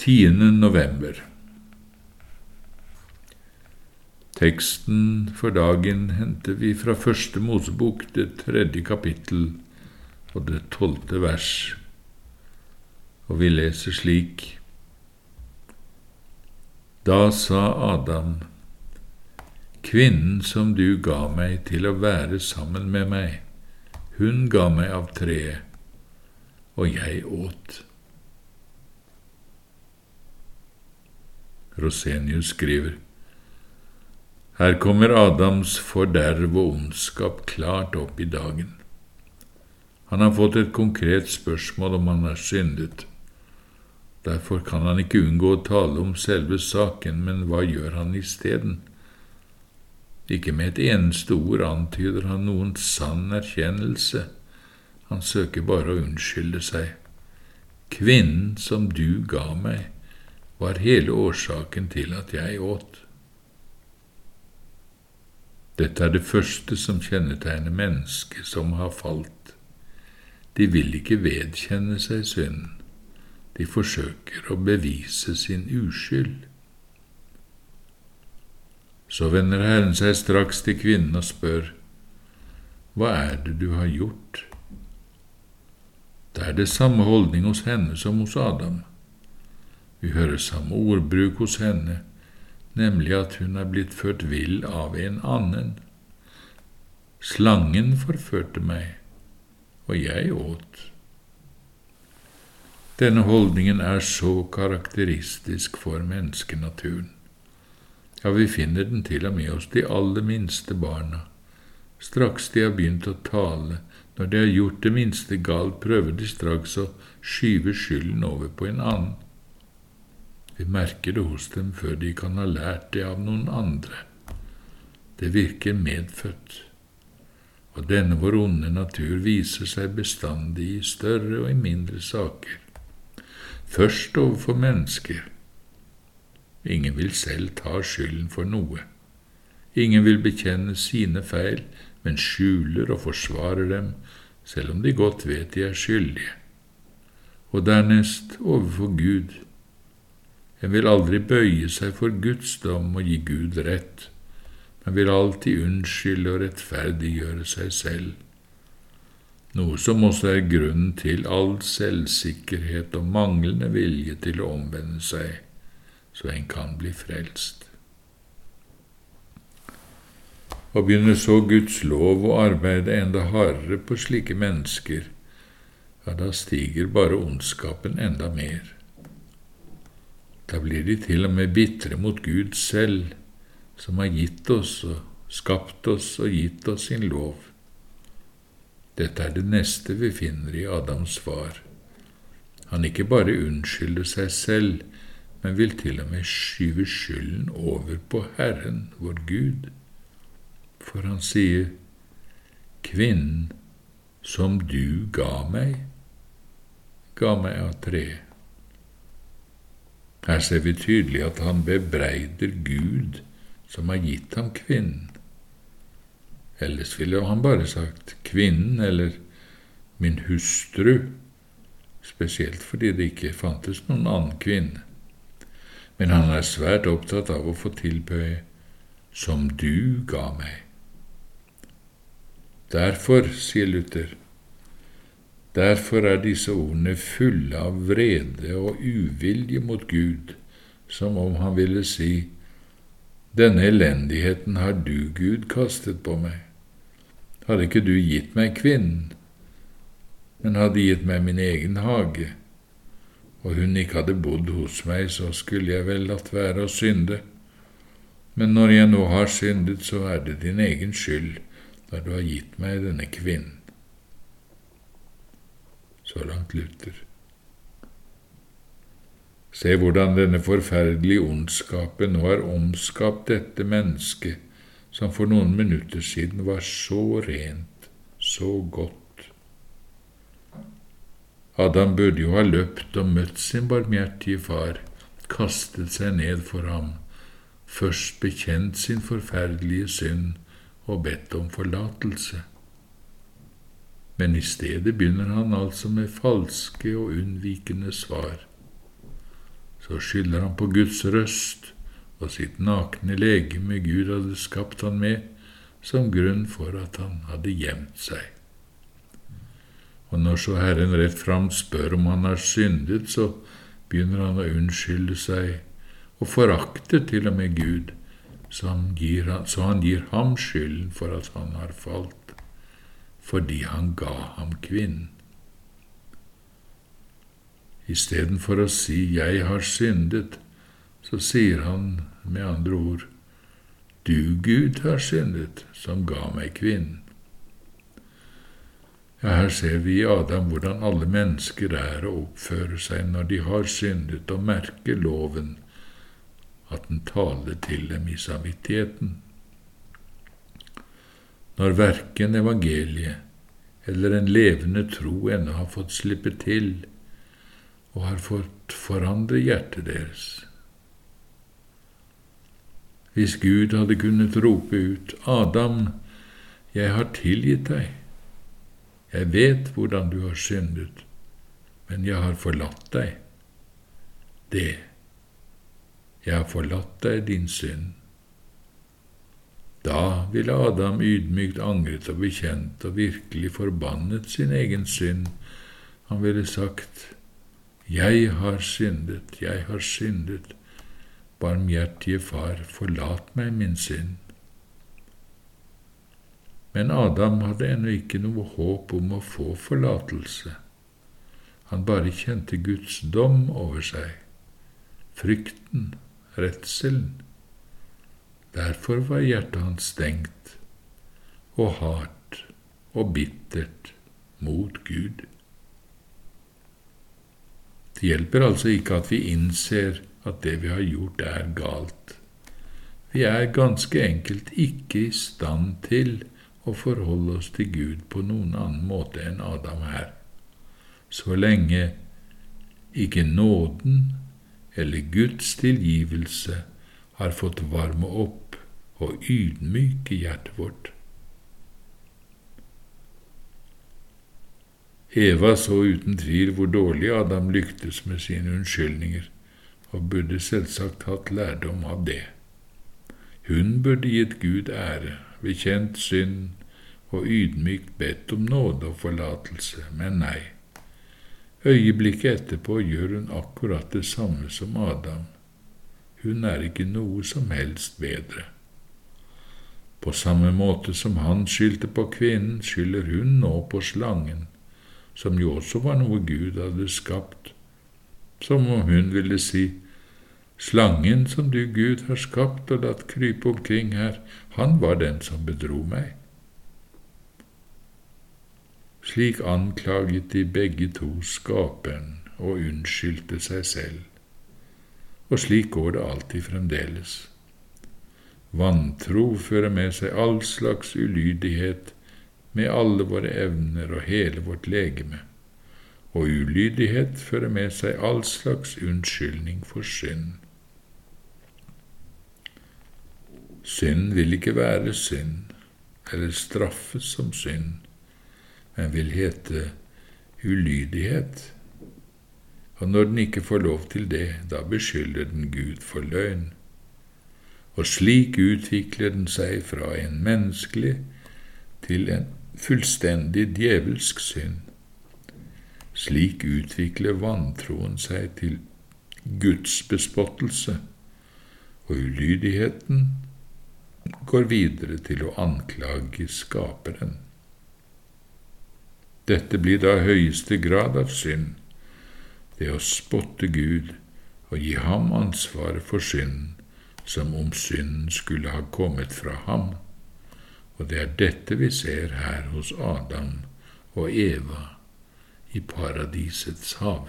10. november Teksten for dagen henter vi fra Første Mosebok, det tredje kapittel og det tolvte vers, og vi leser slik Da sa Adam, Kvinnen som du ga meg til å være sammen med meg, hun ga meg av treet, og jeg åt. Rosenius skriver Her kommer Adams forderv og ondskap klart opp i dagen. Han har fått et konkret spørsmål om han har syndet. Derfor kan han ikke unngå å tale om selve saken, men hva gjør han isteden? Ikke med et eneste ord antyder han noen sann erkjennelse, han søker bare å unnskylde seg. Kvinnen som du ga meg, var hele årsaken til at jeg åt. Dette er det første som kjennetegner mennesket som har falt. De vil ikke vedkjenne seg synden. De forsøker å bevise sin uskyld. Så vender Herren seg straks til kvinnen og spør, Hva er det du har gjort? Det er det samme holdning hos henne som hos Adam. Vi hører samme ordbruk hos henne, nemlig at hun er blitt ført vill av en annen. Slangen forførte meg, og jeg åt. Denne holdningen er så karakteristisk for menneskenaturen. Ja, vi finner den til og med hos de aller minste barna. Straks de har begynt å tale, når de har gjort det minste galt, prøver de straks å skyve skylden over på en annen. Vi merker det hos dem før de kan ha lært det av noen andre. Det virker medfødt, og denne vår onde natur viser seg bestandig i større og i mindre saker. Først overfor mennesker. Ingen vil selv ta skylden for noe. Ingen vil bekjenne sine feil, men skjuler og forsvarer dem, selv om de godt vet de er skyldige. Og dernest overfor Gud en vil aldri bøye seg for Guds dom og gi Gud rett, men vil alltid unnskylde og rettferdiggjøre seg selv, noe som også er grunnen til all selvsikkerhet og manglende vilje til å omvende seg, så en kan bli frelst. Og begynner så Guds lov å arbeide enda hardere på slike mennesker, ja, da stiger bare ondskapen enda mer. Da blir de til og med bitre mot Gud selv, som har gitt oss og skapt oss og gitt oss sin lov. Dette er det neste vi finner i Adams svar. Han ikke bare unnskylder seg selv, men vil til og med skyve skylden over på Herren, vår Gud. For han sier, Kvinnen som du ga meg, ga meg av treet. Her ser vi tydelig at han bebreider Gud som har gitt ham kvinnen. Ellers ville han bare sagt kvinnen eller min hustru, spesielt fordi det ikke fantes noen annen kvinne. Men han er svært opptatt av å få tilbøye som du ga meg. Derfor, sier Luther, Derfor er disse ordene fulle av vrede og uvilje mot Gud, som om han ville si, Denne elendigheten har du, Gud, kastet på meg. Hadde ikke du gitt meg kvinnen, men hadde gitt meg min egen hage, og hun ikke hadde bodd hos meg, så skulle jeg vel latt være å synde. Men når jeg nå har syndet, så er det din egen skyld, da du har gitt meg denne kvinnen så langt Luther. Se hvordan denne forferdelige ondskapen nå har omskapt dette mennesket som for noen minutter siden var så rent, så godt. Adam burde jo ha løpt og møtt sin barmhjertige far, kastet seg ned for ham, først bekjent sin forferdelige synd og bedt om forlatelse men i stedet begynner han altså med falske og unnvikende svar. så skylder han på Guds røst og sitt nakne legeme Gud hadde skapt han med, som grunn for at han hadde gjemt seg. Og når så Herren rett fram spør om han har syndet, så begynner han å unnskylde seg og forakter til og med Gud, så han gir ham skylden for at han har falt, fordi han ga ham kvinnen. Istedenfor å si 'jeg har syndet', så sier han med andre ord 'du, Gud, har syndet, som ga meg kvinnen'. Ja, her ser vi i Adam hvordan alle mennesker er og oppfører seg når de har syndet, og merker loven, at den taler til dem i samvittigheten. Når verken evangeliet eller en levende tro ennå har fått slippe til og har fått forandre hjertet deres. Hvis Gud hadde kunnet rope ut, Adam, jeg har tilgitt deg, jeg vet hvordan du har syndet, men jeg har forlatt deg. Det, jeg har forlatt deg din synd. Da ville Adam ydmykt angret og bekjent og virkelig forbannet sin egen synd. Han ville sagt, Jeg har syndet, jeg har syndet. Barmhjertige Far, forlat meg min synd. Men Adam hadde ennå ikke noe håp om å få forlatelse. Han bare kjente Guds dom over seg, frykten, redselen. Derfor var hjertet hans stengt og hardt og bittert mot Gud. Det hjelper altså ikke at vi innser at det vi har gjort, er galt. Vi er ganske enkelt ikke i stand til å forholde oss til Gud på noen annen måte enn Adam her, så lenge ikke nåden eller Guds tilgivelse har fått varme opp og ydmyke hjertet vårt. Eva så uten tvil hvor dårlig Adam lyktes med sine unnskyldninger, og burde selvsagt hatt lærdom av det. Hun burde gitt Gud ære bekjent synd og ydmykt bedt om nåde og forlatelse, men nei. Øyeblikket etterpå gjør hun akkurat det samme som Adam. Hun er ikke noe som helst bedre. På samme måte som han skyldte på kvinnen, skylder hun nå på slangen, som jo også var noe Gud hadde skapt, som om hun ville si, Slangen som du, Gud, har skapt og latt krype omkring her, han var den som bedro meg. Slik anklaget de begge to Skaperen og unnskyldte seg selv. Og slik går det alltid fremdeles. Vantro fører med seg all slags ulydighet med alle våre evner og hele vårt legeme, og ulydighet fører med seg all slags unnskyldning for synd. Synd vil ikke være synd, eller straffes som synd, men vil hete ulydighet. Og når den ikke får lov til det, da beskylder den Gud for løgn. Og slik utvikler den seg fra en menneskelig til en fullstendig djevelsk synd. Slik utvikler vantroen seg til Guds bespottelse, og ulydigheten går videre til å anklage Skaperen. Dette blir da høyeste grad av synd, det å spotte Gud og gi ham ansvaret for synden, som om synden skulle ha kommet fra ham. Og det er dette vi ser her hos Adam og Eva i paradisets hav.